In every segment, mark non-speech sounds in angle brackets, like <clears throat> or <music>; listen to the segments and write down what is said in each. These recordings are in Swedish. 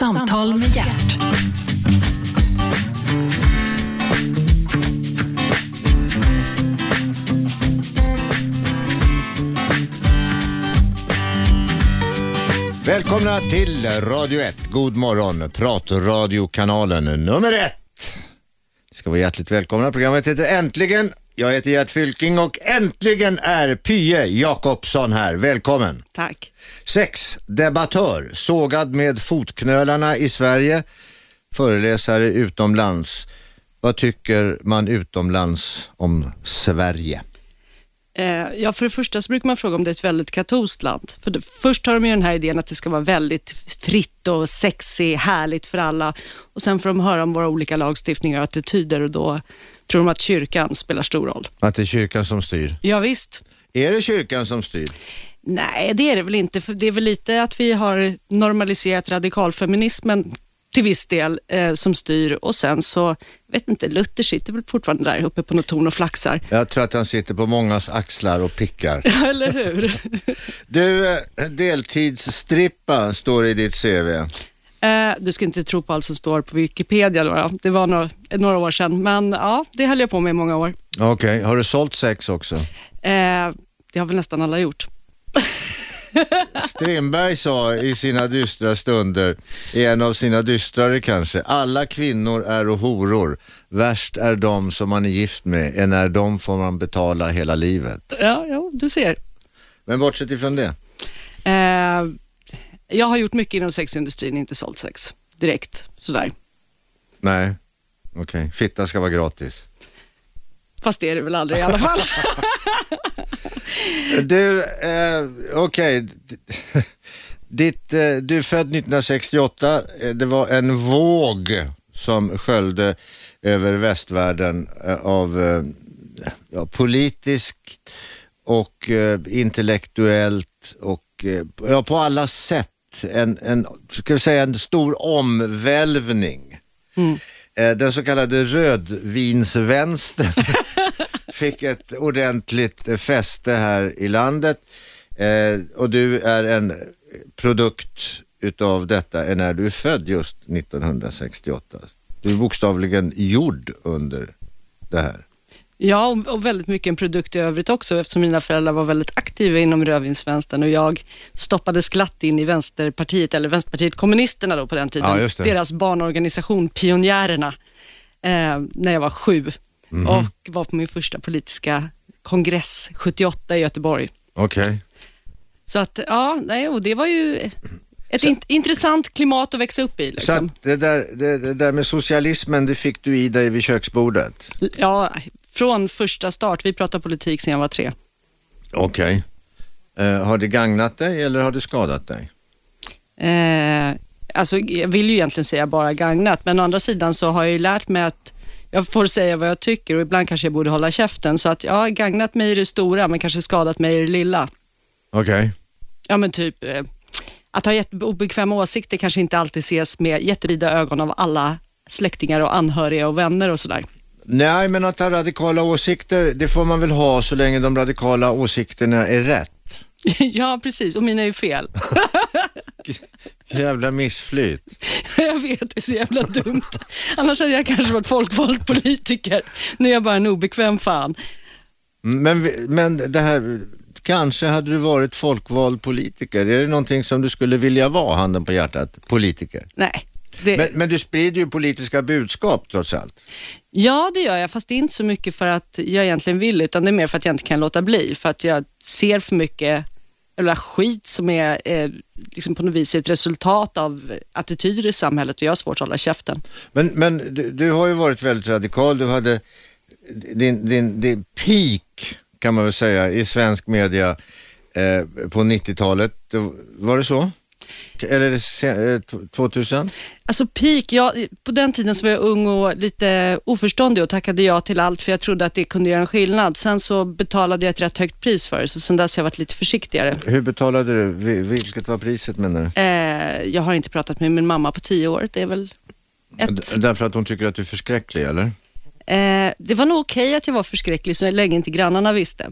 Samtal med hjärt. Välkomna till Radio 1. God morgon. Pratradiokanalen nummer ett. Ni ska vara hjärtligt välkomna. Programmet heter Äntligen. Jag heter Gert Fylking och äntligen är Pye Jakobsson här. Välkommen. Tack. Sex, debattör, sågad med fotknölarna i Sverige, föreläsare utomlands. Vad tycker man utomlands om Sverige? Eh, ja, för det första så brukar man fråga om det är ett väldigt katolskt land. För det, först har de ju den här idén att det ska vara väldigt fritt och sexy, härligt för alla. Och sen får de höra om våra olika lagstiftningar och attityder och då tror de att kyrkan spelar stor roll. Att det är kyrkan som styr. Ja, visst. Är det kyrkan som styr? Nej, det är det väl inte. För det är väl lite att vi har normaliserat radikalfeminismen till viss del eh, som styr och sen så, vet inte, Luther sitter väl fortfarande där uppe på något torn och flaxar. Jag tror att han sitter på mångas axlar och pickar. <laughs> Eller hur? Du, eh, deltidsstrippa står i ditt CV. Eh, du ska inte tro på allt som står på Wikipedia då. Det var några, några år sedan, men ja, det höll jag på med i många år. Okej, har du sålt sex också? Eh, det har väl nästan alla gjort. <laughs> Strindberg sa i sina dystra stunder, i en av sina dystrare kanske, alla kvinnor är och horor. Värst är de som man är gift med, än är de får man betala hela livet. Ja, ja du ser. Men bortsett ifrån det, Eh, jag har gjort mycket inom sexindustrin, inte sålt sex direkt sådär. nej, okej, fitta ska vara gratis. Fast det är det väl aldrig i alla fall. <laughs> Du, eh, okej. Ditt, eh, du är född 1968. Eh, Det var en våg som sköljde över västvärlden eh, av eh, ja, politiskt och eh, intellektuellt och eh, ja, på alla sätt en, en, ska vi säga, en stor omvälvning. Eh, Den så kallade rödvinsvänstern <laughs> fick ett ordentligt fäste här i landet eh, och du är en produkt utav detta är när du är född just 1968. Du är bokstavligen gjord under det här. Ja, och- väldigt mycket en produkt i övrigt också eftersom mina föräldrar var väldigt aktiva inom rödvinsvänstern och jag stoppades glatt in i Vänsterpartiet, eller Vänsterpartiet kommunisterna då på den tiden. Ja. Deras barnorganisation Pionjärerna, eh, när jag var sju Mhm. och var på min första politiska kongress 78 i Göteborg. Okej. Så att, ja, nej, och det var ju ett int- intressant klimat att växa upp i. Så Liksom. att det där, det, det där med socialismen, det fick du i dig vid köksbordet? Ja, från första start. Vi pratade politik sedan jag var tre. Okej. Eh, har det gagnat dig eller har det skadat dig? Eh, alltså, jag vill ju egentligen säga bara gagnat, men å andra sidan så har jag ju lärt mig att jag får säga vad jag tycker och ibland kanske jag borde hålla käften. Så att jag har gagnat mig i det stora, men kanske skadat mig i det lilla. Okej. Ja, men typ eh, att ha obekväma åsikter kanske inte alltid ses med jättevida ögon av alla släktingar och anhöriga och vänner och sådär. Nej, men att ha radikala åsikter, det får man väl ha så länge de radikala åsikterna är rätt. <laughs> ja, precis. Och mina är ju fel. <laughs> Jävla missflyt. <laughs> jag vet, det är så jävla dumt. Annars hade jag kanske varit folkvald politiker. Nu är jag bara en obekväm fan. Men, men det här, kanske hade du varit folkvald politiker. Är det någonting som du skulle vilja vara, handen på hjärtat, politiker? Nej. Det... Men, men du sprider ju politiska budskap trots allt. Ja, det gör jag, fast det är inte så mycket för att jag egentligen vill, utan det är mer för att jag inte kan låta bli. För att jag ser för mycket eller skit som är eh, liksom på något vis ett resultat av attityder i samhället och jag har svårt att hålla käften. Men, men du, du har ju varit väldigt radikal. Du hade din, din, din peak, kan man väl säga, i svensk media eh, på 90-talet. Då- Var det så? Eller se- eh, t- 2000? Alltså peak, jag, på den tiden så var jag ung och lite oförståndig och tackade ja till allt för jag trodde att det kunde göra en skillnad. Sen så betalade jag ett rätt högt pris för det, så sen dess har jag varit lite försiktigare. Hur betalade du? Vi- Vilket var priset menar du? Eh, jag har inte pratat med min mamma på tio år, det är väl ett... Därför att hon tycker att du är förskräcklig eller? Eh, det var nog okej att jag var förskräcklig så länge inte grannarna visste.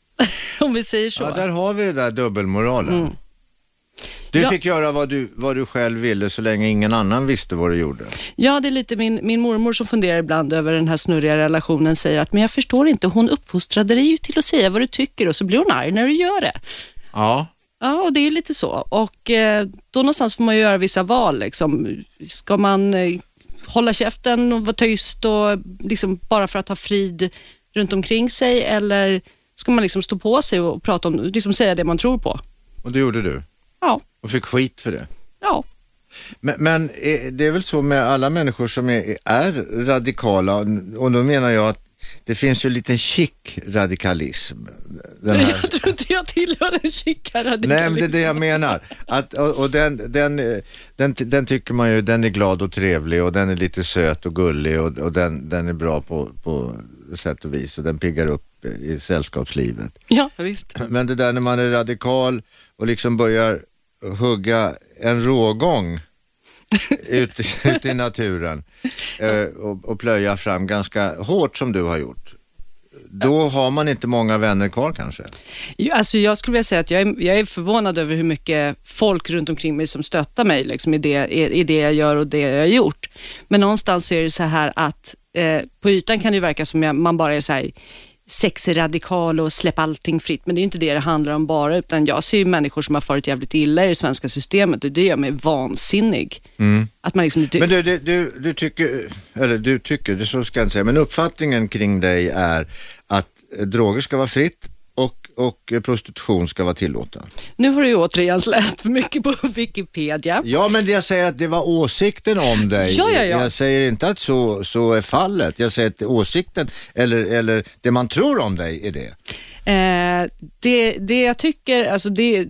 <laughs> Om vi säger så. Ja, där har vi det där dubbelmoralen. Mm. Du Ja. fick göra vad du, vad du själv ville så länge ingen annan visste vad du gjorde. Ja, det är lite min, min mormor som funderar ibland över den här snurriga relationen, säger att men jag förstår inte, hon uppfostrade dig ju till att säga vad du tycker och så blir hon arg när du gör det. Ja. Ja, och det är lite så. Och eh, då någonstans får man ju göra vissa val. Liksom. Ska man eh, hålla käften och vara tyst och liksom bara för att ha frid runt omkring sig eller ska man liksom stå på sig och prata om, liksom säga det man tror på? Och det gjorde du. Ja, Och fick skit för det. ja. Men, men eh, det är väl så med alla människor som är, är radikala och då menar jag att det finns ju en liten chic radikalism. Den här, <laughs> Jag tror inte jag tillhör en chica-radikalism. Nej, men det är det jag menar. Att, och och den, den, eh, den, den tycker man ju, den är glad och trevlig och den är lite söt och gullig och, och den, den är bra på, på sätt och vis och den piggar upp eh, i sällskapslivet. Ja, visst. Men det där när man är radikal och liksom börjar hugga en rågång ute ut i naturen eh, och, och plöja fram ganska hårt som du har gjort. Då har man inte många vänner kvar kanske. Alltså jag skulle vilja säga att jag är, jag är förvånad över hur mycket folk runt omkring mig som stöttar mig liksom, i, det, i, det jag gör och det jag har gjort. Men någonstans är det så här att eh, på ytan kan det verka som att man bara är så här sexradikal och släpp allting fritt, men det är inte det det handlar om bara, utan jag ser ju människor som har farit jävligt illa i det svenska systemet och det gör mig vansinnig. Att man liksom, Men du, du, du, du tycker, eller du tycker, det så ska jag inte säga, men uppfattningen kring dig är att droger ska vara fritt och, och prostitution ska vara tillåten. nu har du ju återigen <laughs> läst för mycket på Wikipedia. Ja, men jag säger att det var åsikten om dig. Ja, ja, ja. Jag säger inte att så, så är fallet. Jag säger att åsikten, eller, eller det man tror om dig är det. Eh, det, det jag tycker, alltså det,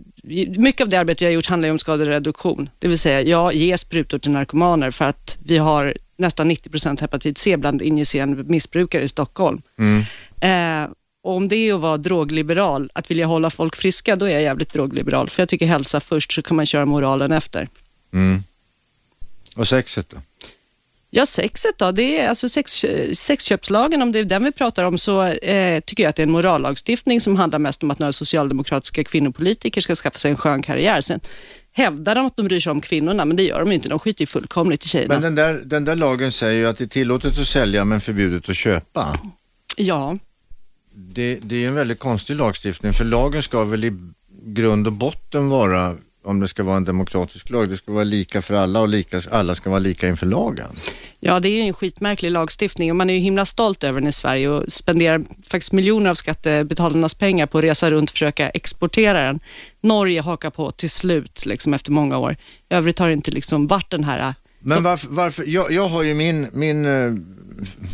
mycket av det arbete jag har gjort handlar om skadereduktion. Det vill säga, jag ger sprutor till narkomaner för att vi har nästan 90% hepatit C bland injicerande missbrukare i Stockholm. Eh, och om det är att vara drogliberal, att vilja hålla folk friska, då är jag jävligt drogliberal. För jag tycker hälsa först, så kan man köra moralen efter. Och sexet då? Ja, sexet då, det är alltså sex, sexköpslagen, om det är den vi pratar om, så eh, tycker jag att det är en morallagstiftning som handlar mest om att några socialdemokratiska kvinnopolitiker ska skaffa sig en skön karriär. Sen hävdar de att de bryr sig om kvinnorna, men det gör de inte. De skiter ju fullkomligt i tjejerna. Men den där, den där lagen säger ju att det är tillåtet att sälja men förbjudet att köpa. Ja, Det, det är en väldigt konstig lagstiftning för lagen ska väl i grund och botten vara, om det ska vara en demokratisk lag, det ska vara lika för alla och lika, alla ska vara lika inför lagen. ja, det är ju en skitmärklig lagstiftning och man är ju himla stolt över den i Sverige och spenderar faktiskt miljoner av skattebetalarnas pengar på att resa runt och försöka exportera den. Norge hakar på till slut, liksom efter många år. I övrigt har det inte liksom varit den här Men varför, varför jag, jag har ju min, min eh,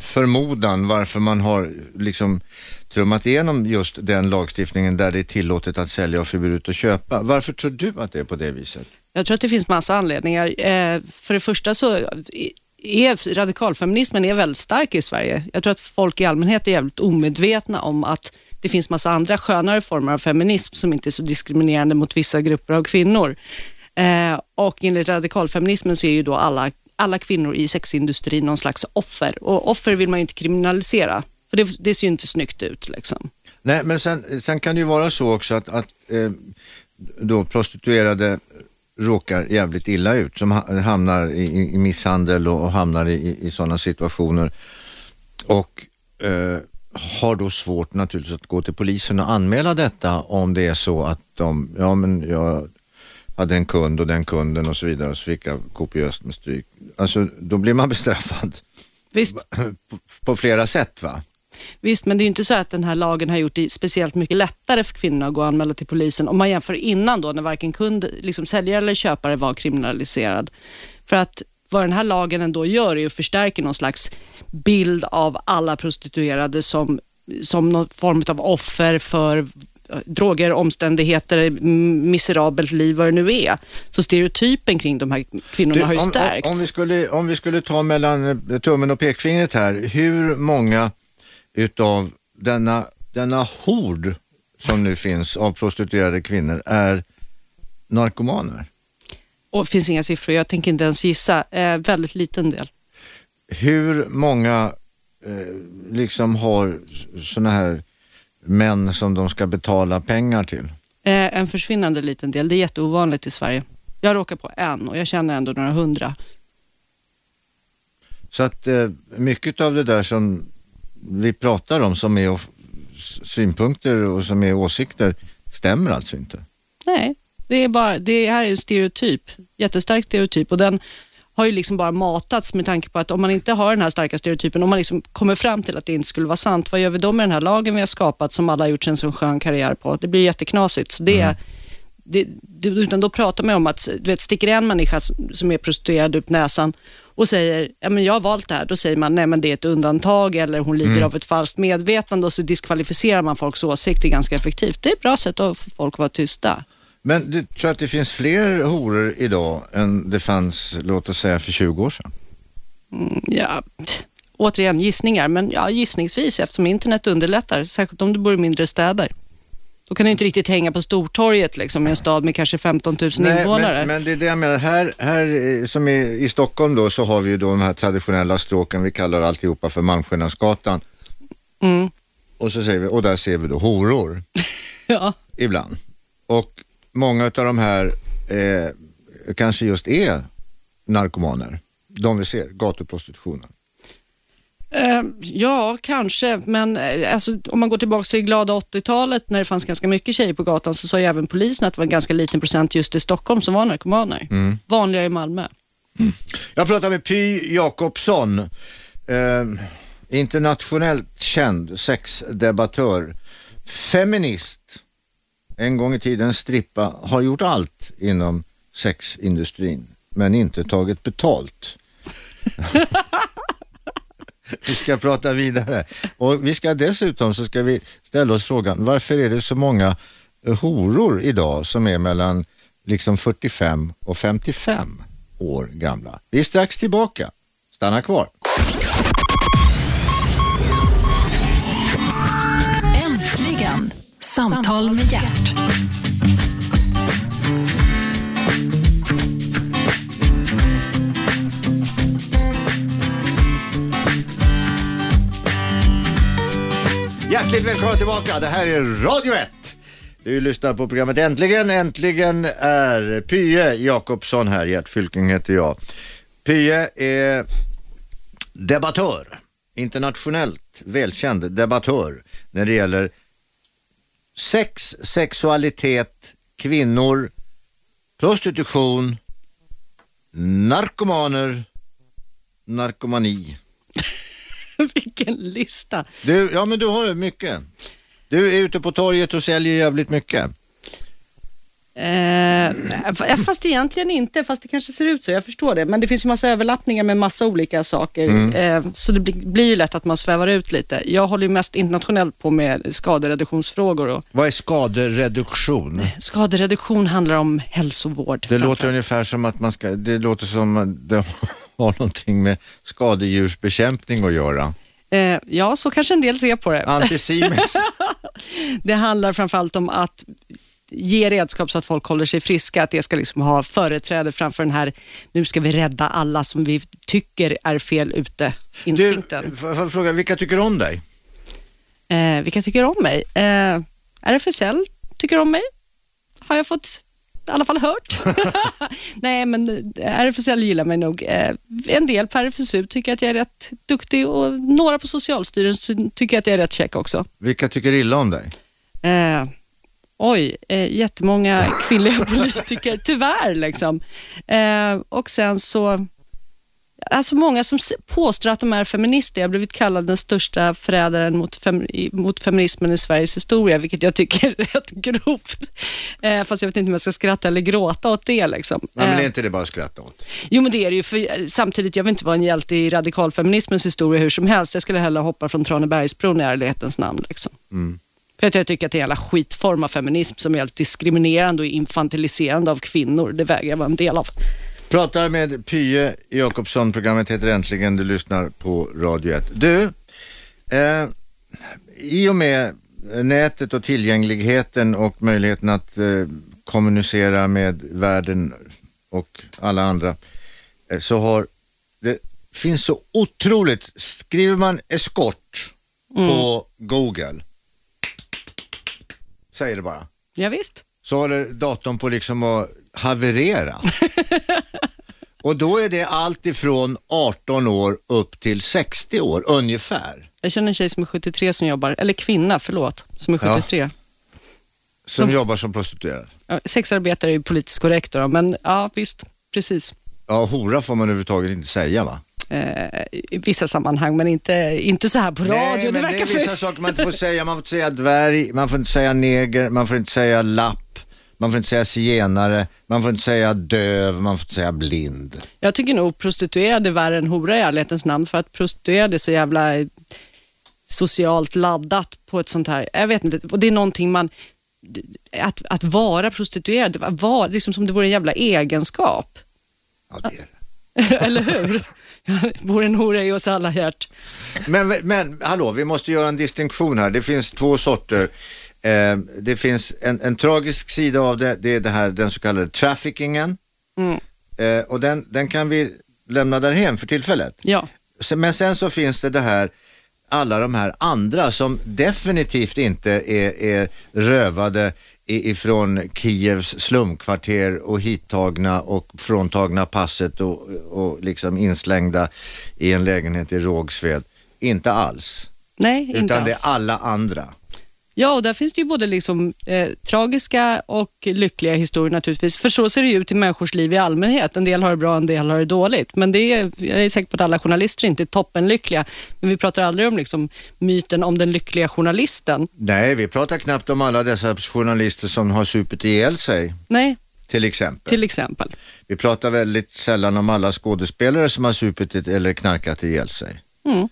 förmodan varför man har liksom trummat igenom just den lagstiftningen där det är tillåtet att sälja och förbjudet att köpa. Varför tror du att det är på det viset? Jag tror att det finns massa anledningar. Eh, för det första så är radikalfeminismen är väldigt stark i Sverige. Jag tror att folk i allmänhet är jävligt omedvetna om att det finns massa andra skönare former av feminism som inte är så diskriminerande mot vissa grupper av kvinnor. Eh, och enligt radikalfeminismen så är ju då alla, alla kvinnor i sexindustrin någon slags offer och offer vill man ju inte kriminalisera. För det, det ser ju inte snyggt ut liksom. Nej, men sen, sen kan det ju vara så också att, att eh, då prostituerade råkar jävligt illa ut, som hamnar i, i- misshandel och, och hamnar i, i, i sådana situationer och eh, har då svårt naturligtvis att gå till polisen och anmäla detta om det är så att de, ja men jag hade en kund och den kunden och så vidare och så fick jag kopiöst med stryk. Alltså då blir man bestraffad Visst, på, på flera sätt va? Visst, men det är ju inte så att den här lagen har gjort det speciellt mycket lättare för kvinnorna att gå och anmäla till polisen om man jämför innan då när varken kund, liksom säljare eller köpare var kriminaliserad. För att vad den här lagen ändå gör är att förstärka någon slags bild av alla prostituerade som, som någon form av offer för droger, omständigheter, miserabelt liv, vad det nu är. Så stereotypen kring de här kvinnorna Du, har ju om, stärkts. om, om, vi skulle, om vi skulle ta mellan eh, tummen och pekfingret här, hur många utav denna, denna hord som nu finns av prostituerade kvinnor är narkomaner? Och det finns inga siffror, jag tänker inte ens gissa. Eh, väldigt liten del. Hur många eh, liksom har sådana här män som de ska betala pengar till? Eh, en försvinnande liten del. Det är jätteovanligt i Sverige. Jag råkar på en och jag känner ändå några hundra. Så att eh, mycket av det där som vi pratar om som är synpunkter och som är åsikter stämmer alltså inte. Nej, det, är bara, det här är en stereotyp, jättestark stereotyp och den har ju liksom bara matats med tanke på att om man inte har den här starka stereotypen, om man liksom kommer fram till att det inte skulle vara sant, vad gör vi då med den här lagen vi har skapat som alla har gjort en så skön karriär på? Det blir jätteknasigt. Så det, det, det, utan då pratar man om att, du vet, sticker en människa som är prostituerad upp näsan och säger, ja men jag har valt det här, då säger man, nej men det är ett undantag eller hon lider av ett falskt medvetande och så diskvalificerar man folks åsikter ganska effektivt. Det är ett bra sätt att få folk att vara tysta. Men du tror att det finns fler horor idag än det fanns, låt oss säga, för 20 år sedan? Ja, t- återigen gissningar, men ja, gissningsvis eftersom internet underlättar, särskilt om du bor i mindre städer. Då kan du inte riktigt hänga på Stortorget liksom, i en stad med kanske 15 000 invånare. men, men det är det jag menar. Här, här eh, som i, i Stockholm då så har vi ju då de här traditionella stråken, vi kallar alltihopa för Malmskillnadsgatan. Mm. Och så säger vi, och där ser vi då horor <laughs> Ja. ibland. Och många av de här eh, kanske just är narkomaner. De vi ser, gatuprostitutionen. Eh, ja, kanske, men eh, alltså, om man går tillbaka till glada 80-talet när det fanns ganska mycket tjejer på gatan så sa ju även polisen att det var en ganska liten procent just i Stockholm som var narkomaner. Vanligare i Malmö. Jag pratar med Py Jakobsson, eh, internationellt känd sexdebattör, feminist, en gång i tiden strippa, har gjort allt inom sexindustrin men inte tagit betalt. <laughs> vi ska prata vidare och vi ska dessutom så ska vi ställa oss frågan varför är det så många eh, horor idag som är mellan liksom 45 och 55 år gamla. Vi är strax tillbaka. Stanna kvar. Samtal med hjärt. Hjärtligt välkomna tillbaka. Det här är Radio 1. Du lyssnar på programmet Äntligen. Äntligen är Pye Jakobsson här. Gert Fylking heter jag. Pye är debattör. Internationellt välkänd debattör när det gäller sex, sexualitet, kvinnor, prostitution, narkomaner, narkomani. <laughs> Vilken lista. Du, ja men du har ju mycket. Du är ute på torget och säljer jävligt mycket. Eh, fast egentligen inte, fast det kanske ser ut så, jag förstår det. Men det finns ju massa överlappningar med massa olika saker, eh, så det blir, blir ju lätt att man svävar ut lite. Jag håller ju mest internationellt på med skadereduktionsfrågor och Vad är skadereduktion? skadereduktion handlar om hälsovård. Det låter ungefär som att man ska, det låter som att det <laughs> har någonting med skadedjursbekämpning att göra. Eh, ja, så kanske en del ser på det. Anticimex. <laughs> Det handlar framförallt om att ge redskap så att folk håller sig friska, att det ska liksom ha företräde framför den här, nu ska vi rädda alla som vi tycker är fel ute, Du, instinkten. får får jag fråga, vilka tycker om dig? Eh, vilka tycker om mig? Eh, RFSL tycker om mig, har jag fått i alla fall hört. <laughs> Nej, men eh, RFSL gillar mig nog. Eh, en del på RFSU tycker att jag är rätt duktig och några på Socialstyrelsen tycker att jag är rätt check också. Vilka tycker illa om dig? Eh, oj, eh, jättemånga kvinnliga <laughs> politiker, tyvärr. Liksom. Eh, och sen så, alltså många som påstår att de är feminister. Jag har blivit kallad den största förrädaren mot, fem, mot feminismen i Sveriges historia, vilket jag tycker är rätt grovt. Eh, fast jag vet inte om jag ska skratta eller gråta åt det. Liksom. Nej, men Eh, är inte det bara att skratta åt? Jo, men det är det ju. För eh, samtidigt, jag vill inte vara en hjälte i radikalfeminismens historia hur som helst. Jag skulle hellre hoppa från Tranebergsbron i ärlighetens namn. Liksom. För att jag tycker att det är en jävla skitform av feminism som är helt diskriminerande och infantiliserande av kvinnor. Det vägrar jag vara en del av. Pratar med Pye Jakobsson, programmet heter Äntligen, du lyssnar på Radio 1. Du, eh, i och med nätet och tillgängligheten och möjligheten att eh, kommunicera med världen och alla andra eh, så har det finns så otroligt, skriver man eskort på Google, säger det bara. Ja, visst. så håller datorn på liksom att haverera. <laughs> Och då är det allt ifrån 18 år upp till 60 år ungefär. Jag känner en tjej som är 73 som jobbar, eller kvinna, förlåt, som är Ja. 73. Som De- jobbar som prostituerad. Ja. Sexarbetare är ju politiskt korrekt då, men ja visst, precis. Ja, hora får man överhuvudtaget inte säga va? Eh, I vissa sammanhang, men inte, inte så här på radio. Nej, men det verkar är vissa saker man inte får säga. Man får inte säga dvärg, man får inte säga neger, man får inte säga lapp, man får inte säga zigenare, man får inte säga döv, man får inte säga blind. Jag tycker nog prostituerade är värre än hora i ärlighetens namn, för att prostituerade är så jävla eh, socialt laddat på ett sånt här, jag vet inte, och det är någonting man, att, att vara prostituerad, vara, liksom som det vore en jävla egenskap. Ja, det är det. <laughs> Eller hur? <laughs> Bor en hora i oss alla hjärt. Men, men hallå, vi måste göra en distinktion här. Det finns två sorter. Eh, det finns en, en tragisk sida av det, det är det här, den så kallade traffickingen. Mm. Eh, och den, den kan vi lämna därhen för tillfället. Ja, Men sen så finns det det här, alla de här andra som definitivt inte är, är rövade ifrån Kievs slumkvarter och hittagna och fråntagna passet och, och liksom inslängda i en lägenhet i Rågsved. Inte alls. nej, inte Utan det är alla andra. Ja, och där finns det ju både liksom, eh, tragiska och lyckliga historier naturligtvis. För så ser det ju ut i människors liv i allmänhet. En del har det bra, en del har det dåligt. Men det är, jag är säker på att alla journalister inte är toppenlyckliga. Men vi pratar aldrig om liksom, myten om den lyckliga journalisten. Nej, vi pratar knappt om alla dessa journalister som har supit ihjäl sig, Nej, till exempel. till exempel. Vi pratar väldigt sällan om alla skådespelare som har supit eller knarkat ihjäl sig. Mm.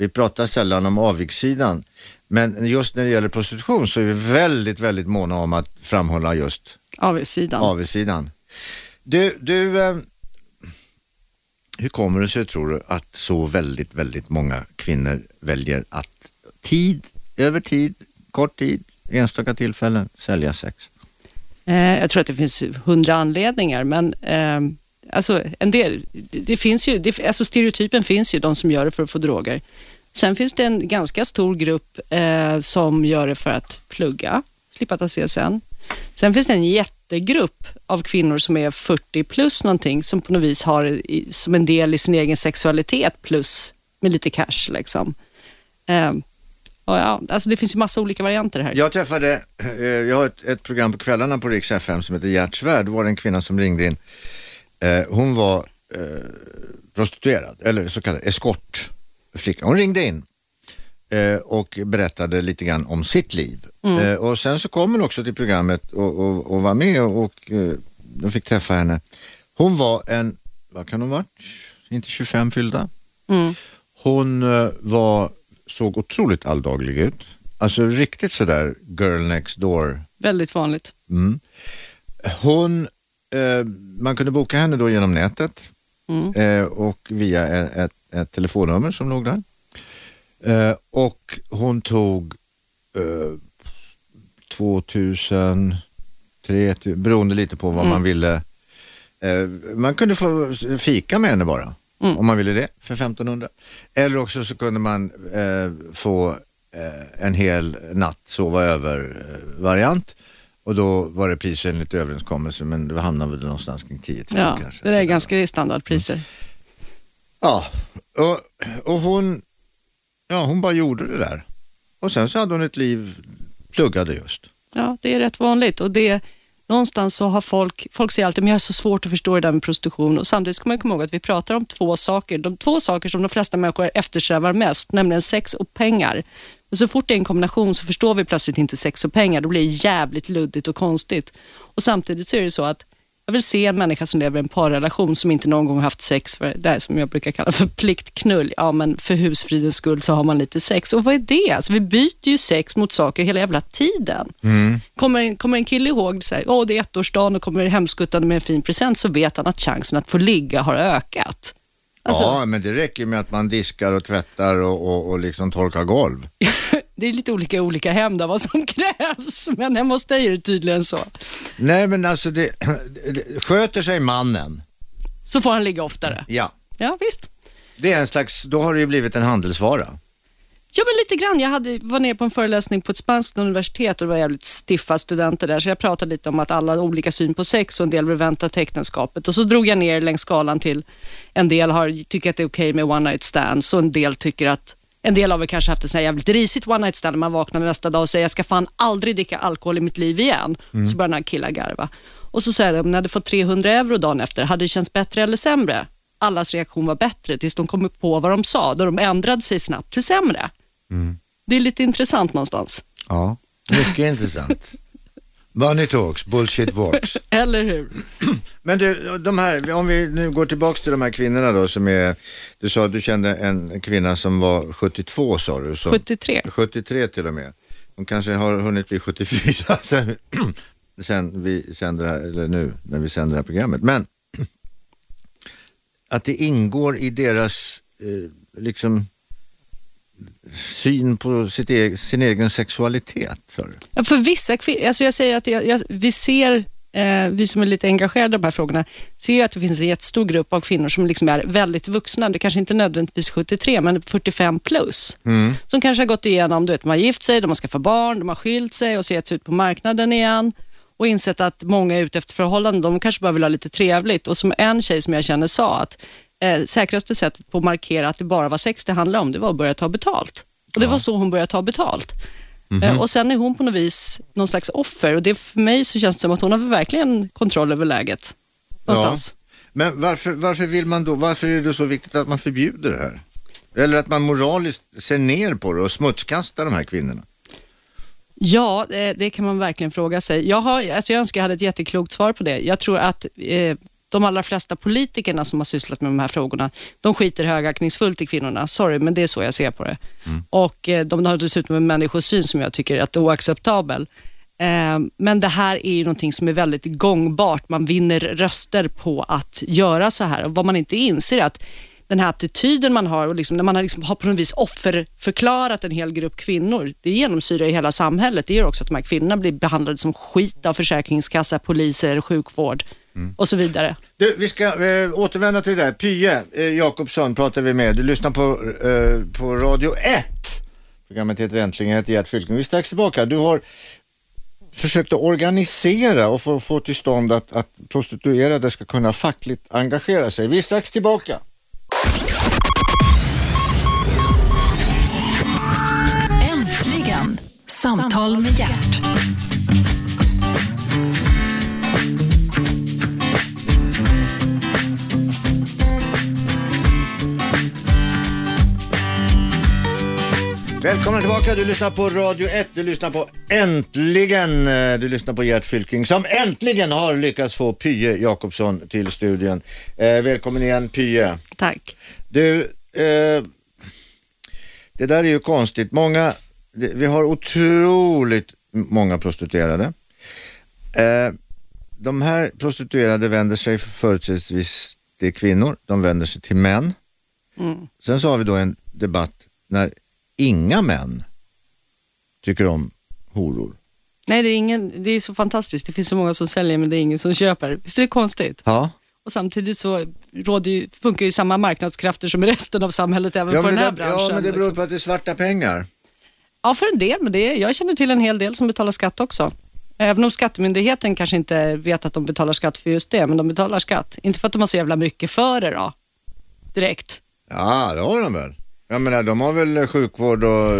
Vi pratar sällan om avigsidan. Men just när det gäller prostitution så är vi väldigt, väldigt måna om att framhålla just Avigsidan. avigsidan. Du, du eh, hur kommer det sig tror du att så väldigt, väldigt många kvinnor väljer att tid, över tid, kort tid, enstaka tillfällen sälja sex? Eh, jag tror att det finns hundra anledningar, men eh, alltså, en del, det, det finns ju, det, alltså stereotypen finns ju, de som gör det för att få droger. Sen finns det en ganska stor grupp eh, som gör det för att plugga, slippa ta CSN. Sen finns det en jättegrupp av kvinnor som är 40 plus någonting, som på något vis har det i, som en del i sin egen sexualitet plus med lite cash. Liksom. Eh, och ja, alltså det finns ju massa olika varianter här. Jag träffade, eh, jag har ett, ett program på kvällarna på Rix FM som heter Gert Svärd. Det var en kvinna som ringde in. Eh, hon var eh, prostituerad, eller så kallad eskort eskortflicka. Hon ringde in eh, och berättade lite grann om sitt liv. Eh, och sen så kom hon också till programmet och, och, och var med och, och eh, de fick träffa henne. Hon var en, vad kan hon varit? Inte 25 fyllda. Mm. Hon var, såg otroligt alldaglig ut. Alltså riktigt sådär girl next door. Väldigt vanligt. Mm. Hon, eh, man kunde boka henne då genom nätet Mm. eh, och via ett, ett, telefonnummer som låg där. Eh, och hon tog eh, 2000, 3000, beroende lite på vad man ville. Eh, man kunde få fika med henne bara, Mm. om man ville det, för 1500. Eller också så kunde man eh, få eh, en hel natt sova över-variant. och då var det pris enligt överenskommelse, men det hamnade väl någonstans kring 10 000 Ja, kanske. det är ganska standardpriser. Ja, och, och hon, ja, hon bara gjorde det där. Och sen så hade hon ett liv, pluggade just. Ja, det är rätt vanligt och det någonstans så har folk, folk säger alltid, men jag har så svårt att förstå det där med prostitution och samtidigt ska man komma ihåg att vi pratar om två saker, de två saker som de flesta människor eftersträvar mest, nämligen sex och pengar. Men så fort det är en kombination så förstår vi plötsligt inte sex och pengar, då blir det jävligt luddigt och konstigt. Och samtidigt så är det så att jag vill se en människa som lever i en parrelation som inte någon gång haft sex för det här som jag brukar kalla för pliktknull. Ja, men för husfridens skull så har man lite sex. Och vad är det? Alltså, vi byter ju sex mot saker hela jävla tiden. Kommer, en, kommer en kille ihåg så här, åh det är ettårsdagen och kommer hemskuttande med en fin present så vet han att chansen att få ligga har ökat. Alltså, ja, men det räcker med att man diskar och tvättar och, och, och liksom torkar golv. <laughs> Det är lite olika olika hem där vad som <laughs> krävs, men hemma hos dig är det tydligen så. Nej, men alltså det sköter sig mannen. Så får han ligga oftare. Ja, Ja, visst. det är en slags, då har det ju blivit en handelsvara. Ja, men lite grann. Jag hade, var nere på en föreläsning på ett spanskt universitet och det var jävligt stiffa studenter där, så jag pratade lite om att alla har olika syn på sex och en del vill vänta till äktenskapet. Och så drog jag ner längs skalan till en del har, tycker att det är okej med one night stands och en del tycker att en del av er kanske haft ett sånt jävligt risigt one night stand man vaknar nästa dag och säger jag ska fan aldrig dricka alkohol i mitt liv igen. Så börjar den här killar garva. Och så säger de, om ni hade fått 300 euro dagen efter, hade det känts bättre eller sämre? Allas reaktion var bättre tills de kom på vad de sa, då de ändrade sig snabbt till sämre. Det är lite intressant någonstans. Ja, mycket intressant. Money talks, bullshit walks. <laughs> Eller hur? <clears throat> Men du, de här, om vi nu går tillbaks till de här kvinnorna då som är, du sa att du kände en kvinna som var 72 sa du? Så, 73. 73 till och med. Hon kanske har hunnit bli 74 <laughs> sen, <clears throat> sen vi sänder här, eller nu när vi sänder det här programmet. Men <clears throat> att det ingår i deras eh, liksom syn på e sin egen sexualitet. Du? Ja, för vissa kvinnor, alltså jag säger att jag, jag, vi ser, eh, vi som är lite engagerade i de här frågorna, ser ju att det finns en jättestor grupp av kvinnor som liksom är väldigt vuxna, det kanske inte nödvändigtvis 73, men 45 plus, som kanske har gått igenom, du vet, de har gift sig, de har skaffat barn, de har skilt sig och så gett sig ut på marknaden igen och insett att många är ute efter förhållanden, de kanske bara vill ha lite trevligt och som en tjej som jag känner sa att eh, säkraste sättet på att markera att det bara var sex det handlade om, det var att börja ta betalt. Och det var så hon började ta betalt. Eh, och sen är hon på något vis någon slags offer och det för mig så känns det som att hon har verkligen kontroll över läget. Någonstans. Men varför, varför vill man då, varför är det så viktigt att man förbjuder det här? Eller att man moraliskt ser ner på det och smutskastar de här kvinnorna? Ja, det kan man verkligen fråga sig. Jag, har, alltså jag önskar jag hade ett jätteklokt svar på det. Jag tror att eh, de allra flesta politikerna som har sysslat med de här frågorna, de skiter högaktningsfullt i kvinnorna. Sorry, men det är så jag ser på det. Och eh, de har dessutom en människosyn som jag tycker är att oacceptabel. Eh, men det här är ju någonting som är väldigt gångbart. Man vinner röster på att göra så här. Och vad man inte inser är att den här attityden man har och liksom, när man har, liksom, har på något vis offerförklarat en hel grupp kvinnor, det genomsyrar ju hela samhället. Det gör också att de här kvinnorna blir behandlade som skit av försäkringskassa, poliser, sjukvård och så vidare. Du, vi ska eh, återvända till det där. Pye eh, Jakobsson pratar vi med. Du lyssnar på, eh, på Radio 1. Programmet heter Äntligen, jag heter Gert Fylking. Vi är strax tillbaka. Du har försökt att organisera och få, få till stånd att, att prostituerade ska kunna fackligt engagera sig. Vi är strax tillbaka. Äntligen! Samtal med hjärt. Välkommen tillbaka, du lyssnar på Radio 1, du lyssnar på Äntligen, Eh, du lyssnar på Gert Fylking som äntligen har lyckats få Pye Jakobsson till studion. Eh, välkommen igen Pye. Tack. Du, eh, det där är ju konstigt. Många, vi har otroligt många prostituerade. Eh, de här prostituerade vänder sig företrädesvis till kvinnor, de vänder sig till män. Sen så har vi då en debatt när inga män tycker om horor. Nej, det är, ingen, det är så fantastiskt. Det finns så många som säljer men det är ingen som köper. Visst är det konstigt? Ja, Och samtidigt så ju, funkar ju samma marknadskrafter som i resten av samhället även ja, på den här det, branschen. ja men det beror liksom. på att det är svarta pengar. Ja, för en del, men det är, jag känner till en hel del som betalar skatt också. Även om skattemyndigheten kanske inte vet att de betalar skatt för just det, men de betalar skatt. Inte för att de har så jävla mycket för det då, direkt. Ja, det har de väl. Jag menar, de har väl sjukvård och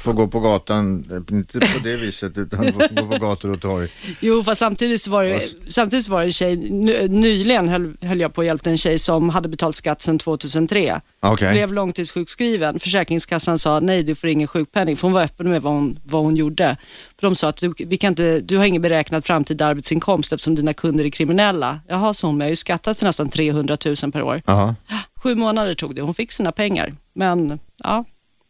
får gå på gatan, inte på det viset, utan får gå på gator och torg. <laughs> Jo, fast samtidigt var det, samtidigt var det en tjej, ny- nyligen höll, höll jag på att hjälpa en tjej som hade betalt skatt sedan 2003. Okej. Blev långtidssjukskriven. Försäkringskassan sa nej, du får ingen sjukpenning. För hon var öppen med vad hon, vad hon gjorde. För de sa att du, vi kan inte, du har ingen beräknad framtida arbetsinkomst eftersom dina kunder är kriminella. Jaha, sa hon, men jag har ju skattat för nästan 300 000 per år. Jaha. <gasps> Sju månader tog det. Hon fick sina pengar. Men ja,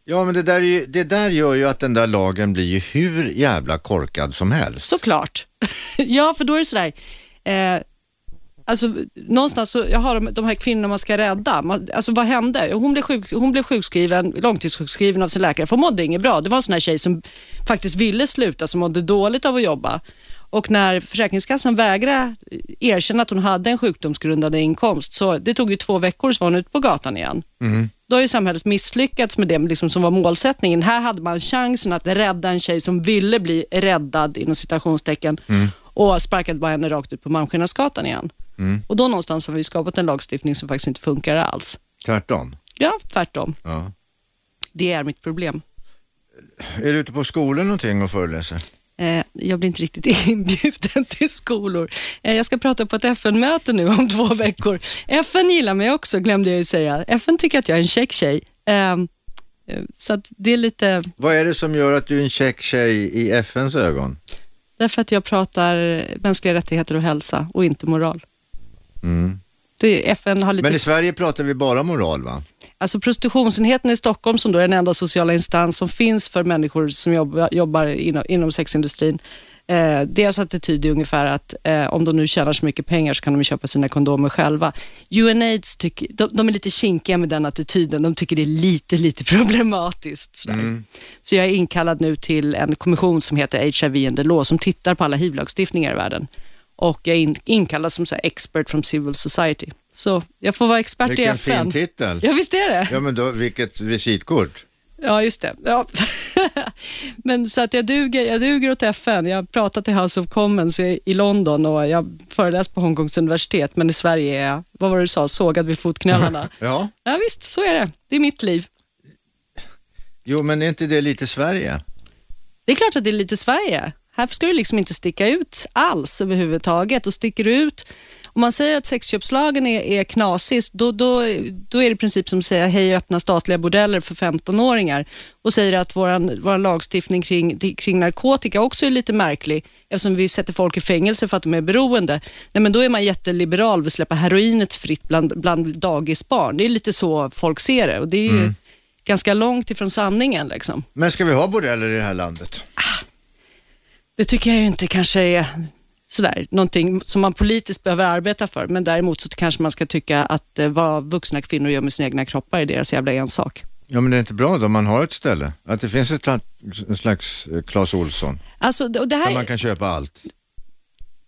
Ja, men det där, är ju, det där gör ju att den där lagen blir ju hur jävla korkad som helst. såklart. <laughs> ja, för då är det sådär. Eh, Alltså, någonstans så, jag har de, de här kvinnorna man ska rädda. Man, alltså, vad hände? Hon blev, sjuk, hon blev sjukskriven, långtidssjukskriven av sin läkare, för hon mådde inget bra. Det var en sån här tjej som faktiskt ville sluta, som mådde dåligt av att jobba. Och när Försäkringskassan vägrade erkänna att hon hade en sjukdomsgrundande inkomst, så det tog ju två veckor så var hon ute på gatan igen. Då har ju samhället misslyckats med det liksom, som var målsättningen. Här hade man chansen att rädda en tjej som ville bli räddad, inom citationstecken, och sparkade bara henne rakt ut på Malmskillnadsgatan igen. Och då någonstans har vi skapat en lagstiftning som faktiskt inte funkar alls. Tvärtom. Ja, tvärtom. Ja. Det är mitt problem. Är du ute på skolor någonting och föreläser? Eh, jag blir inte riktigt <laughs> inbjuden till skolor. Eh, jag ska prata på ett FN-möte nu om <laughs> två veckor. FN gillar mig också, glömde jag ju säga. FN tycker att jag är en käck tjej. Eh, eh, så att det är lite Vad är det som gör att du är en käck tjej i FNs ögon? därför att jag pratar mänskliga rättigheter och hälsa och inte moral. Mm. Det, FN har lite... Men i Sverige pratar vi bara moral va? Alltså prostitutionsenheten i Stockholm som då är den enda sociala instans som finns för människor som jobbar, jobbar inom, inom sexindustrin. Eh, deras attityd är ungefär att eh, om de nu tjänar så mycket pengar så kan de köpa sina kondomer själva. UNAIDS tycker, de, de är lite kinkiga med den attityden. De tycker det är lite, lite <laughs> problematiskt. sådär. Så jag är inkallad nu till en kommission som heter HIV and the Law som tittar på alla HIV-lagstiftningar i världen. Och jag är in, inkallad som så expert from civil society. Så jag får vara expert i Vilken FN. fin titel. Ja, visst är det. Ja men då, vilket visitkort. Ja, just det. Ja. <laughs> Men så att jag duger, jag duger åt FN. Jag har pratat till House of Commons i, i London och jag föreläst på Hongkongs universitet, men i Sverige är jag, vad var det du sa, sågad vid fotknölarna. <laughs> Ja. ja, visst, så är det. Det är mitt liv. Jo men är inte det lite Sverige? Det är klart att det är lite Sverige. Här ska du liksom inte sticka ut alls överhuvudtaget och sticker du ut om man säger att sexköpslagen är, är knasig, då, då, då är det i princip som att säga hej öppna statliga bordeller för 15-åringar och säger att vår våran lagstiftning kring, kring narkotika också är lite märklig eftersom vi sätter folk i fängelse för att de är beroende. Nej, men då är man jätteliberal, vill släppa heroinet fritt bland, bland dagisbarn. Det är lite så folk ser det och det är ju ganska långt ifrån sanningen. Liksom. Men ska vi ha bordeller i det här landet? Det tycker jag ju inte kanske är sådär, någonting som man politiskt behöver arbeta för, men däremot så kanske man ska tycka att eh, vad vuxna kvinnor gör med sina egna kroppar är deras jävla ensak. Ja men det är inte bra då man har ett ställe? Att det finns ett slags eh, Clas Ohlson, Alltså, det- och det där här, man kan köpa allt.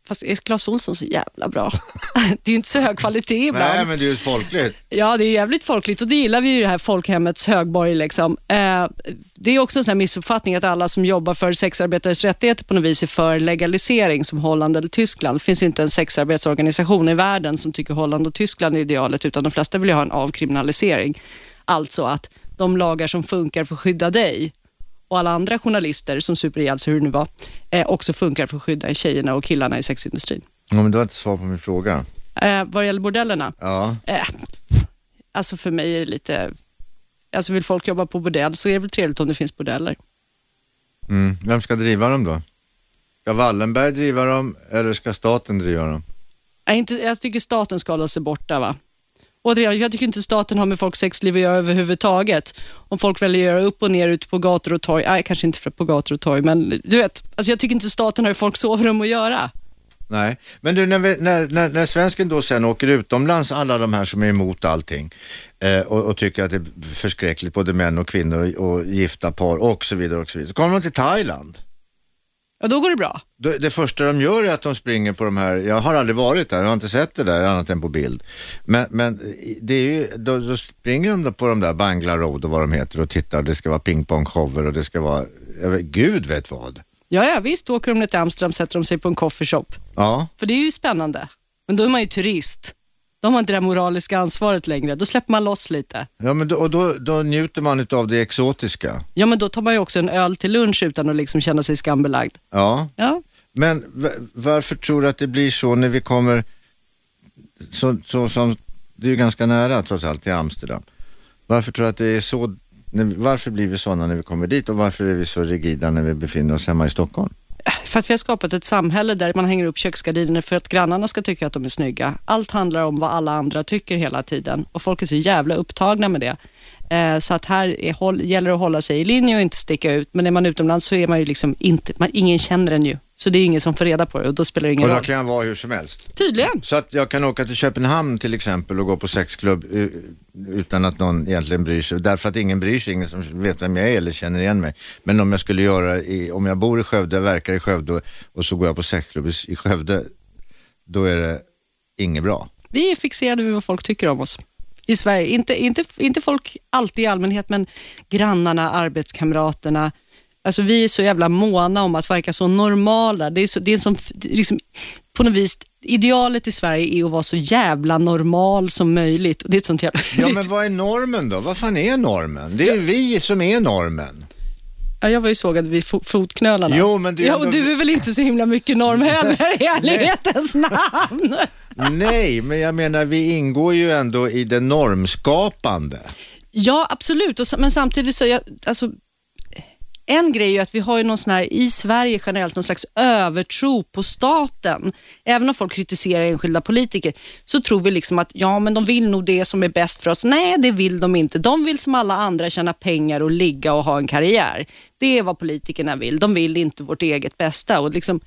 Fast är Clas Ohlson så jävla bra? <laughs> det är ju inte så hög kvalitet ibland. Nej men det är ju folkligt. Ja, det är jävligt folkligt och det gillar vi ju det här folkhemmets högborg. Liksom. Eh, det är också en sån här missuppfattning att alla som jobbar för sexarbetares rättigheter på något vis är för legalisering som Holland eller Tyskland. Det finns inte en sexarbetsorganisation i världen som tycker Holland och Tyskland är idealet, utan de flesta vill ju ha en avkriminalisering. Alltså att de lagar som funkar för att skydda dig och alla andra journalister som super ihjäl sig, hur det nu var, eh, också funkar för att skydda tjejerna och killarna i sexindustrin. Ja men det var inte svar på min fråga. Eh, vad gäller bordellerna, Ja. Eh, alltså för mig är det lite... Alltså vill folk jobba på bordell så är det väl trevligt om det finns bordeller. Mm. Vem ska driva dem då? Ska Wallenberg driva dem eller ska staten driva dem? Jag, inte, jag tycker staten ska hålla sig borta. Va? Återigen, jag tycker inte staten har med folks sexliv att göra överhuvudtaget. Om folk väljer att göra upp och ner ute på gator och torg, nej kanske inte på gator och torg, men du vet, alltså jag tycker inte staten har i folks sovrum att göra. Nej, men du när, vi, när, när, när svensken då sen åker utomlands, alla de här som är emot allting eh, och, och tycker att det är förskräckligt, både män och kvinnor och, och gifta par och så vidare och så vidare. Så kommer de till Thailand. Ja, då går det bra. Då- Det första de gör är att de springer på de här, jag har aldrig varit där, jag har inte sett det där annat än på bild. Men, men det är ju, då, då springer de på de där Bangla Road och vad de heter och tittar, det ska vara pingpongshower och det ska vara, vet, gud vet vad. Ja, ja, visst, åker de ner till Amsterdam sätter de sig på en coffeeshop. Ja, För det är ju spännande. Men då är man ju turist. De har inte det moraliska ansvaret längre. Då släpper man loss lite. ja men då, och då, då njuter man av det exotiska. Ja, men då tar man ju också en öl till lunch utan att liksom känna sig skambelagd. Ja, Ja, Men va- varför tror du att det blir så när vi kommer, så, så som, det är ju ganska nära trots allt till Amsterdam. Varför tror du att det är så, varför blir vi sådana när vi kommer dit och varför är vi så rigida när vi befinner oss hemma i Stockholm? För att vi har skapat ett samhälle där man hänger upp köksgardiner för att grannarna ska tycka att de är snygga. Allt handlar om vad alla andra tycker hela tiden och folk är så jävla upptagna med det. Eh, Så att här är, håll, gäller det att hålla sig i linje och inte sticka ut. Men är man utomlands så är man ju liksom inte, man, ingen känner en ju. Så det är ingen som får reda på det och då spelar det ingen Och då roll. kan jag vara hur som helst. Tydligen. Så att jag kan åka till Köpenhamn till exempel och gå på sexklubb eh, utan att någon egentligen bryr sig. Därför att ingen bryr sig, ingen som vet vem jag är eller känner igen mig. Men om jag skulle göra, i, om jag bor i Skövde, verkar i Skövde och, så går jag på sexklubb i, i Skövde, då är det inget bra. Vi är fixerade vid vad folk tycker om oss i Sverige. Inte, inte, inte folk alltid i allmänhet, men grannarna, arbetskamraterna. Alltså vi är så jävla måna om att verka så normala. Det är, så, det är som, liksom, på något vis, idealet i Sverige är att vara så jävla normal som möjligt. Och det är ett sånt jävla... Ja men vad är normen då? Vad fan är normen? Det är ju vi som är normen. Ja, jag var ju sågad vid fo- fotknölarna. Jo, men är ja, och du är väl inte så himla mycket norm heller i ärlighetens namn. Nej, men jag menar vi ingår ju ändå i det normskapande. Ja, absolut. Och, men samtidigt så, jag, alltså, en grej är ju att vi har ju någon sån här, i Sverige generellt, någon slags övertro på staten. Även om folk kritiserar enskilda politiker, så tror vi liksom att ja, men de vill nog det som är bäst för oss. Nej, det vill de inte. De vill som alla andra tjäna pengar och ligga och ha en karriär. Det är vad politikerna vill. De vill inte vårt eget bästa. Och liksom,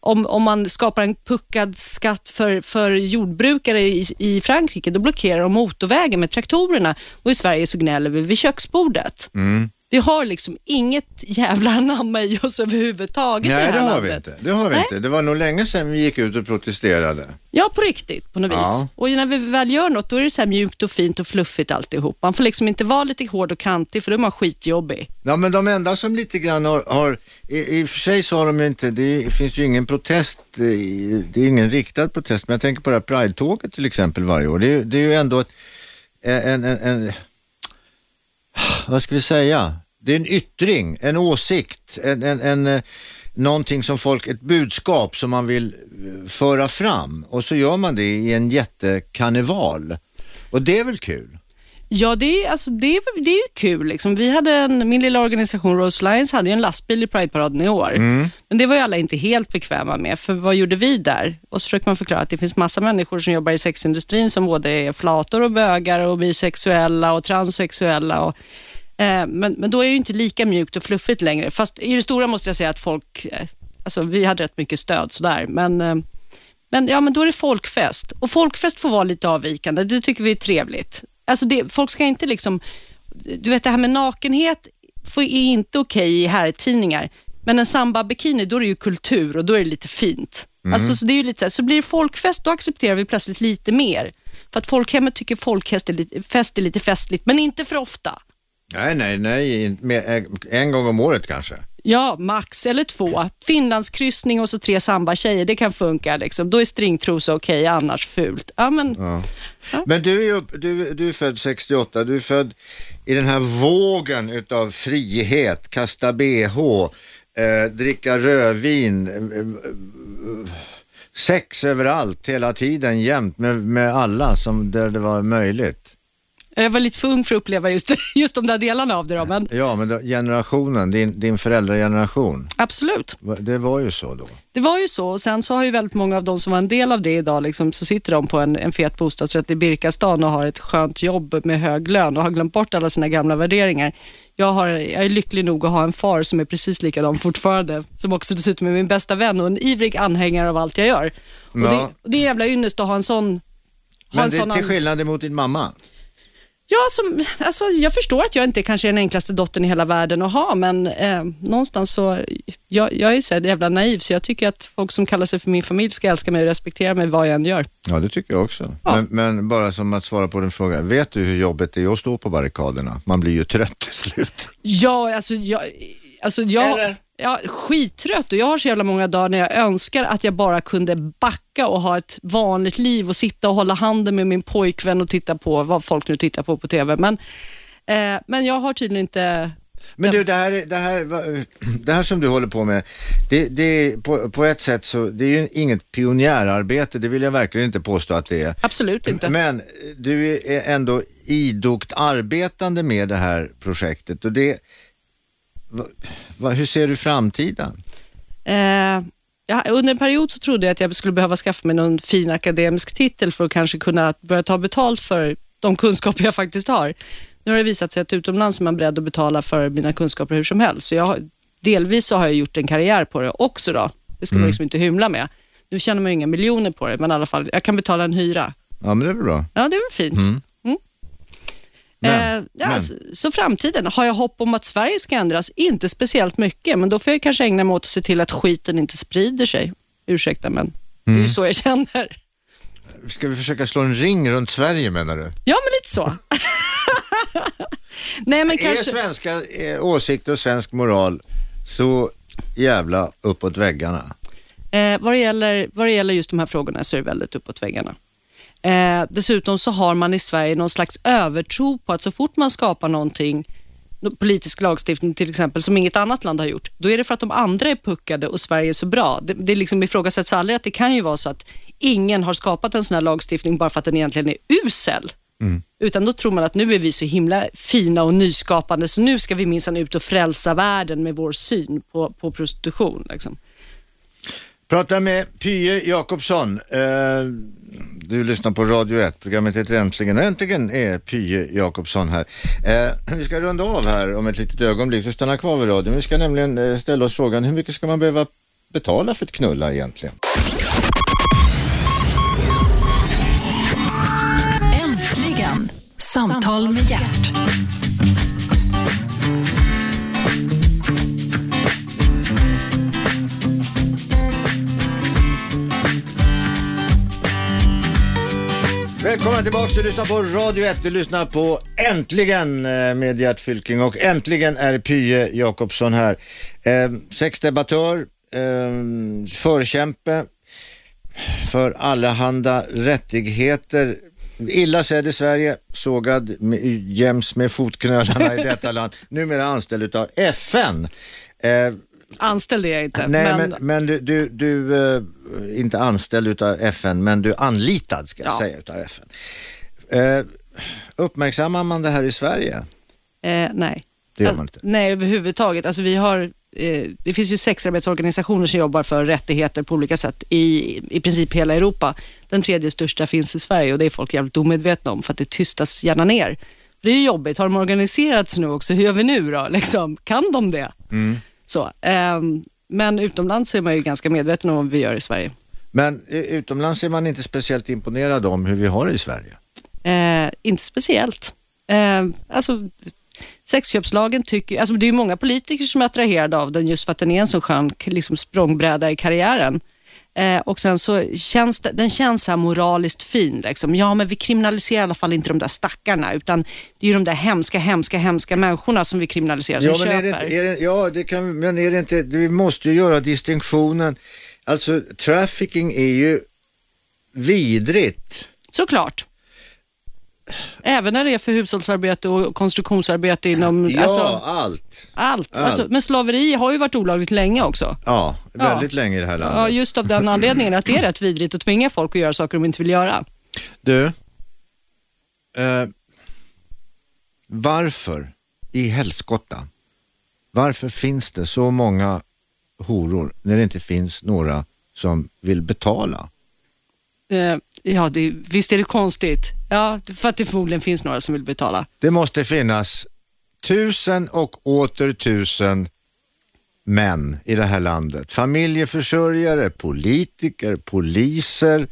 om, om man skapar en puckad skatt för, för jordbrukare i, i Frankrike, då blockerar de motorvägen med traktorerna och i Sverige så gnäller vi vid köksbordet. Mm. Vi har liksom inget jävla <laughs> anamma i oss överhuvudtaget i Nej, det det här har vi landet. inte. Det har vi Nej. inte. Det var nog länge sedan vi gick ut och protesterade. Ja, på riktigt på något vis. Ja. Och när vi väl gör något, då är det så här mjukt och fint och fluffigt alltihop. Man får liksom inte vara lite hård och kantig, för då är man skitjobbig. Ja, men de enda som lite grann har, har i, i och för sig så har de ju inte, det finns ju ingen protest, i- det är ingen riktad protest, men jag tänker på det här Pride-tåget till exempel varje år. Det är, ju- det är ju ändå ett, en, en, en, vad ska vi säga? Det är en yttring, en åsikt, en, en, en, eh, någonting som folk, ett budskap som man vill eh, föra fram och så gör man det i en jättekarneval. Och det är väl kul? Ja, det är, alltså, det är, det är ju kul. Liksom. Vi hade en, min lilla organisation Rose Lions hade ju en lastbil i Prideparaden i år. Men det var ju alla inte helt bekväma med, för vad gjorde vi där? Och så försöker man förklara att det finns massa människor som jobbar i sexindustrin som både är flator och bögar och bisexuella och transsexuella. Och, men, men då är det ju inte lika mjukt och fluffigt längre. Fast i det stora måste jag säga att folk, eh, alltså vi hade rätt mycket stöd sådär, men eh, men, ja, men då är det folkfest. Och folkfest får vara lite avvikande. Det tycker vi är trevligt. Alltså det, folk ska inte liksom... Du vet det här med nakenhet är inte okej i herrtidningar. Men en samba-bikini, då är det ju kultur och då är det lite fint. Alltså, så, det är lite så, här, så blir det folkfest, då accepterar vi plötsligt lite mer. För att folkhemmet tycker folkfest är lite, fest är lite festligt, men inte för ofta. Nej, nej, nej, med, en gång om året kanske. Ja, max eller två. Finlandskryssning och så tre samba-tjejer, det kan funka. Liksom. Då är stringtrosa okej, annars fult. Ja, men, Men du är, upp, du, du är född 68, du är född i den här vågen utav frihet, kasta bh, eh, dricka rödvin, eh, eh, sex överallt hela tiden jämt med, med alla som där det var möjligt. Jag var lite för ung för att uppleva just, <laughs> just de där delarna av det då, men Ja, men generationen, din, din föräldrageneration, absolut. det var ju så då. Det var ju så och sen så har ju väldigt många av de som var en del av det idag, liksom, så sitter de på en, en fet bostadsrätt i Birkastan och har ett skönt jobb med hög lön och har glömt bort alla sina gamla värderingar. Jag, har, jag är lycklig nog att ha en far som är precis likadan fortfarande, som också dessutom är min bästa vän och en ivrig anhängare av allt jag gör. Och Ja. det, och det är en jävla ynnest att ha en sån ha Men en det, sån till skillnad emot din mamma. Ja, som, alltså, jag förstår att jag inte kanske är den enklaste dottern i hela världen att ha, men eh, någonstans så, jag, jag är så jävla naiv, så jag tycker att folk som kallar sig för min familj ska älska mig och respektera mig vad jag än gör. Ja, det tycker jag också. Ja. Men, men bara som att svara på din fråga, vet du hur jobbigt det är att stå på barrikaderna? Man blir ju trött till slut. Ja, alltså jag, alltså jag Eller? Ja, skittrött och jag har så jävla många dagar när jag önskar att jag bara kunde backa och ha ett vanligt liv och sitta och hålla handen med min pojkvän och titta på vad folk nu tittar på på TV. Men, eh, men jag har tydligen inte Men du, det här, det, här, <clears throat> det här som du håller på med, det, det är på, på ett sätt så, det är ju inget pionjärarbete, det vill jag verkligen inte påstå att det är. Absolut inte. Men du är ändå idogt arbetande med det här projektet och det, va, va, hur ser du framtiden? Eh, ja, under en period så trodde jag att jag skulle behöva skaffa mig någon fin akademisk titel för att kanske kunna börja ta betalt för de kunskaper jag faktiskt har. Nu har det visat sig att utomlands är man beredd att betala för mina kunskaper hur som helst. Så jag delvis så har jag gjort en karriär på det också. Då. Det ska man liksom inte hymla med. Nu tjänar man ju inga miljoner på det, men i alla fall, jag kan betala en hyra. Ja, men det är väl bra. Ja, det är väl fint. Men, Eh, ja, men. Så, så framtiden, har jag hopp om att Sverige ska ändras? Inte speciellt mycket, men då får jag kanske ägna mig åt att se till att skiten inte sprider sig. Ursäkta, men det är Mm. ju så jag känner. Ska vi försöka slå en ring runt Sverige menar du? Ja, men lite så. <laughs> Nej, men Är kanske... svenska eh, åsikter och svensk moral så jävla uppåt väggarna? Eh, vad, det gäller, vad det gäller just de här frågorna så är det väldigt uppåt väggarna. Eh, dessutom så har man i Sverige någon slags övertro på att så fort man skapar någonting, nå- politisk lagstiftning till exempel, som inget annat land har gjort, då är det för att de andra är puckade och Sverige är så bra. Det, det liksom ifrågasätts aldrig att det kan ju vara så att ingen har skapat en sån här lagstiftning bara för att den egentligen är usel. Utan då tror man att nu är vi så himla fina och nyskapande så nu ska vi minsann ut och frälsa världen med vår syn på, på prostitution. Liksom. Prata med Pye Jakobsson. Eh, du lyssnar på Radio 1. Programmet heter Äntligen. Och äntligen är Pye Jakobsson här. Eh, <clears throat> vi ska runda av här om ett litet ögonblick. Så stanna kvar vid radion. Vi ska nämligen eh, ställa oss frågan hur mycket ska man behöva betala för ett knulla egentligen? Äntligen! Samtal med hjärt. Välkomna tillbaka, du lyssnar på Radio 1. Du lyssnar på Äntligen eh, med Gert Fylking och äntligen är Pye Jakobsson här. Eh, sexdebattör, eh, förkämpe för allehanda rättigheter. Illa sedd i Sverige, sågad med, jäms med fotknölarna i detta land. Numera anställd utav FN. Eh, Anställd är jag inte, Nej, men, men, men du, du, du eh, inte anställd utav FN, men du anlitad ska jag Ja. säga utav FN. Eh, uppmärksammar man det här i Sverige? eh, nej. Det gör Alltså, man inte. Nej, överhuvudtaget. Alltså, vi har, eh, det finns ju sexarbetsorganisationer som jobbar för rättigheter på olika sätt i, i princip hela Europa. Den tredje största finns i Sverige och det är folk jävligt omedvetna om för att det tystas gärna ner. Det är ju jobbigt. Har de organiserats nu också? Hur gör vi nu då? Liksom, kan de det? Så, ehm, men utomlands är man ju ganska medveten om vad vi gör i Sverige. Men utomlands är man inte speciellt imponerad om hur vi har det i Sverige. Eh, inte speciellt. Eh, alltså, sexköpslagen tycker, alltså det är många politiker som är attraherade av den just för att den är en så skön liksom språngbräda i karriären. Eh, och sen så känns det, den känns så moraliskt fin. Liksom. Ja, men vi kriminaliserar i alla fall inte de där stackarna, utan det är ju de där hemska, hemska, hemska människorna som vi kriminaliserar, som Ja, men köper. är det är det, ja, det kan, men är det inte, vi måste ju göra distinktionen. Alltså trafficking är ju vidrigt. Såklart. Även när det är för hushållsarbete och konstruktionsarbete inom Ja, alltså, allt. allt. allt. Alltså, men slaveri har ju varit olagligt länge också. Ja, Ja. väldigt länge i det här landet. Ja, just av den anledningen att det är rätt vidrigt att tvinga folk att göra saker de inte vill göra. Du, eh, varför i helskotta, varför finns det så många horor när det inte finns några som vill betala? Eh, ja, det, visst är det konstigt. Ja, för att det förmodligen finns några som vill betala. Det måste finnas tusen och åter tusen män i det här landet. Familjeförsörjare, politiker, poliser,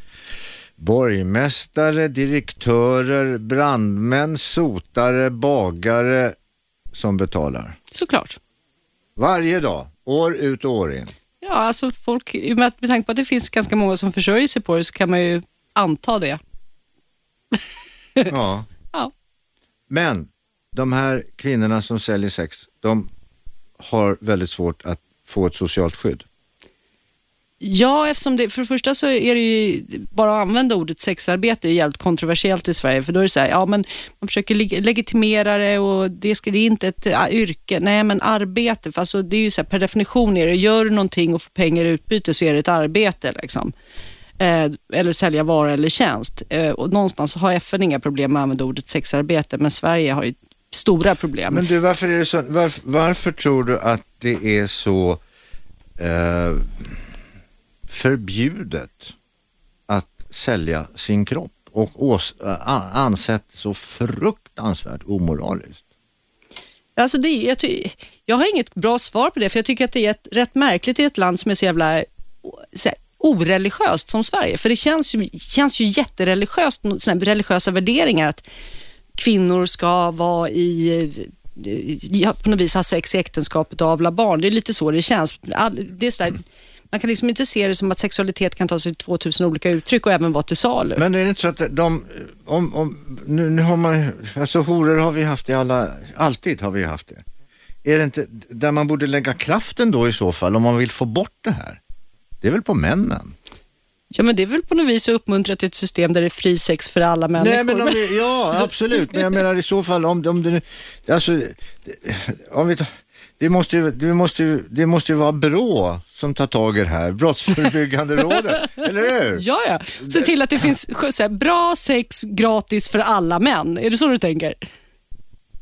borgmästare, direktörer, brandmän, sotare, bagare som betalar. Såklart. Varje dag, år ut och år in. Ja, alltså folk, med tanke på att det finns ganska många som försörjer sig på det så kan man ju anta det. Ja. Ja. Men de här kvinnorna som säljer sex, de har väldigt svårt att få ett socialt skydd. Ja, eftersom det, för det första så är det ju, bara att använda ordet sexarbete är jävligt kontroversiellt i Sverige, för då är det så här, ja men man försöker leg- legitimera det och det, ska, det är inte ett äh, yrke, nej men arbete, för alltså det är ju så här, per definition är det, gör du någonting och får pengar i utbyte så är det ett arbete liksom. Eh, eller sälja vara eller tjänst. Eh, och någonstans har FN inga problem med att använda ordet sexarbete, men Sverige har ju stora problem. Men du, varför, är det så, varför, varför tror du att det är så eh, förbjudet att sälja sin kropp och ås, ansett så fruktansvärt omoraliskt? Alltså det, jag, ty, jag har inget bra svar på det, för jag tycker att det är ett, rätt märkligt i ett land som är så jävla så här, oreligiöst som Sverige. För det känns ju, känns ju jättereligiöst, såna religiösa värderingar att kvinnor ska vara i eh, ja, på något vis ha sex i äktenskapet och avla barn. Det är lite så det känns. Det är sådär, man kan liksom inte se det som att sexualitet kan ta sig 2000 olika uttryck och även vara till salu. Men är det inte så att de, om, om, nu, nu har man, alltså horor har vi haft i alla, alltid har vi haft det. Är det inte där man borde lägga kraften då i så fall om man vill få bort det här? Det är väl på männen? Ja, men det är väl på något vis att uppmuntra till ett system där det är fri sex för alla människor. Nej, men om vi, ja, <laughs> absolut. Men jag menar i så fall om, om det alltså, om vi tar, det måste, ju, det, måste ju, det måste ju vara BRÅ som tar tag i det här, Brottsförebyggande <laughs> rådet, eller hur? Ja, ja. Se till att det finns här, bra sex gratis för alla män. Är det så du tänker?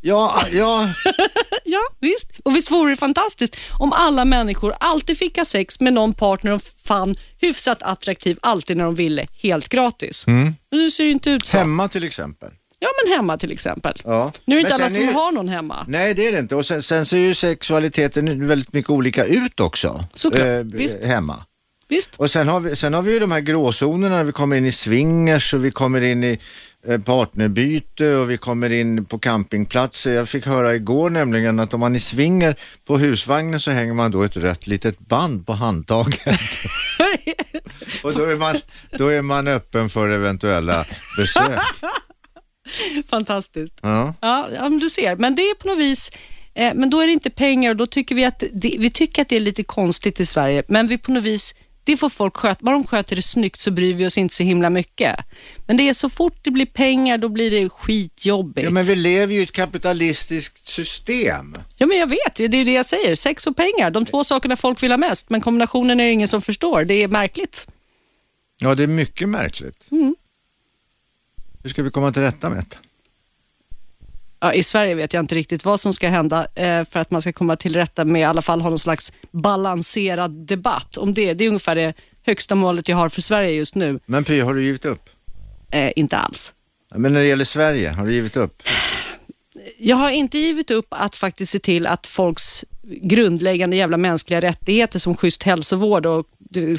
Ja, ja. <laughs> ja, visst. Och visst vore det fantastiskt om alla människor alltid fick ha sex med någon partner de fann hyfsat attraktiv alltid när de ville, helt gratis. Mm. Men nu ser det inte ut så. Hemma till exempel. Ja, men hemma till exempel. Ja. Nu är det inte alla som är- har någon hemma. Nej, det är det inte. Och sen, sen ser ju sexualiteten väldigt mycket olika ut också. Såklart, eh, visst. Hemma. Visst? Och sen har, vi, sen har vi ju de här gråzonerna när vi kommer in i swingers och vi kommer in i eh, partnerbyte och vi kommer in på campingplatser. Jag fick höra igår nämligen att om man är swinger på husvagnen så hänger man då ett rött litet band på handtaget. <laughs> och då är, man, då är man öppen för eventuella besök. Fantastiskt. Ja. Ja, ja, men du ser. Men det är på något vis, eh, men då är det inte pengar och då tycker vi att det, vi tycker att det är lite konstigt i Sverige, men vi på något vis, det får folk sköta. Bara de sköter det snyggt så bryr vi oss inte så himla mycket. Men det är så fort det blir pengar, då blir det skitjobbigt. ja, men vi lever ju i ett kapitalistiskt system. Ja, men jag vet, det är det jag säger. Sex och pengar, de två sakerna folk vill ha mest, men kombinationen är det ingen som förstår. Det är märkligt. Ja, det är mycket märkligt. Mm. Hur ska vi komma till rätta med det? Ja, I Sverige vet jag inte riktigt vad som ska hända eh, för att man ska komma till rätta med, i alla fall ha någon slags balanserad debatt om det. Det är ungefär det högsta målet jag har för Sverige just nu. Men Py, har du givit upp? Eh, inte alls. Men när det gäller Sverige, har du givit upp? Jag har inte givit upp att faktiskt se till att folks grundläggande jävla mänskliga rättigheter som schysst hälsovård och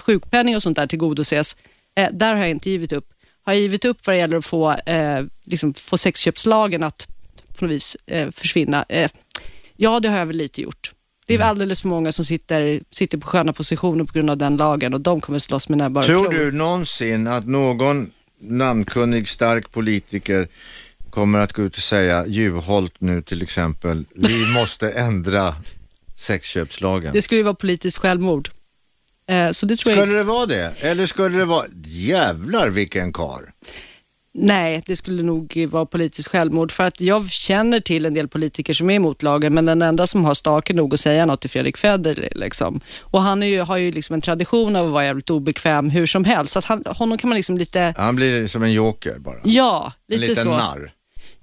sjukpenning och sånt där tillgodoses. Eh, där har jag inte givit upp. Har jag givit upp vad det gäller att få, eh, liksom få sexköpslagen att på något vis eh, försvinna? Eh, ja, det har jag väl lite gjort. Det är väl alldeles för många som sitter, sitter på sköna positioner på grund av den lagen och de kommer slåss med näbbar och Tror klor. du någonsin att någon namnkunnig stark politiker kommer att gå ut och säga Juholt nu till exempel, vi <laughs> måste ändra sexköpslagen? Det skulle ju vara politiskt självmord. Eh, så det tror jag Skulle det vara det? Eller skulle det vara, jävlar vilken kar. Nej, det skulle nog vara politiskt självmord. För att jag känner till en del politiker som är emot lagen, men den enda som har stake nog att säga något är Fredrik Federley. Liksom. Och han ju, har ju liksom en tradition av att vara jävligt obekväm hur som helst. Så att han, honom kan man liksom lite, Han blir som en joker bara. ja, en lite liten så. narr.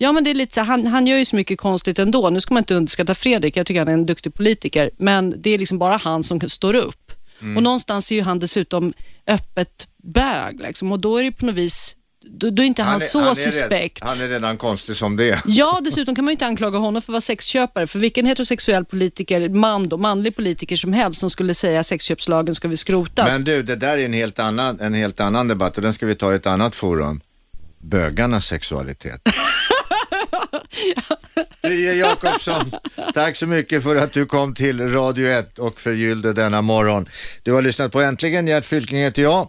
Ja, men det är lite så, han, han gör ju så mycket konstigt ändå. Nu ska man inte underskatta Fredrik, jag tycker han är en duktig politiker, men det är liksom bara han som står upp. Mm. Och någonstans är ju han dessutom öppet bög, liksom. och då är det på något vis, då, då är inte han, är- så är suspekt. Redan, han är redan konstig som det är. Ja, dessutom kan man ju inte anklaga honom för att vara sexköpare. För vilken heterosexuell politiker, man då, manlig politiker som helst som skulle säga sexköpslagen ska vi skrotas. Men du, det där är en helt annan, en helt annan debatt och den ska vi ta i ett annat forum. Bögarnas sexualitet. <laughs> Pia Jakobsson, tack så mycket för att du kom till Radio 1 och förgyllde denna morgon. Du har lyssnat på Äntligen, Gert Fylking heter jag.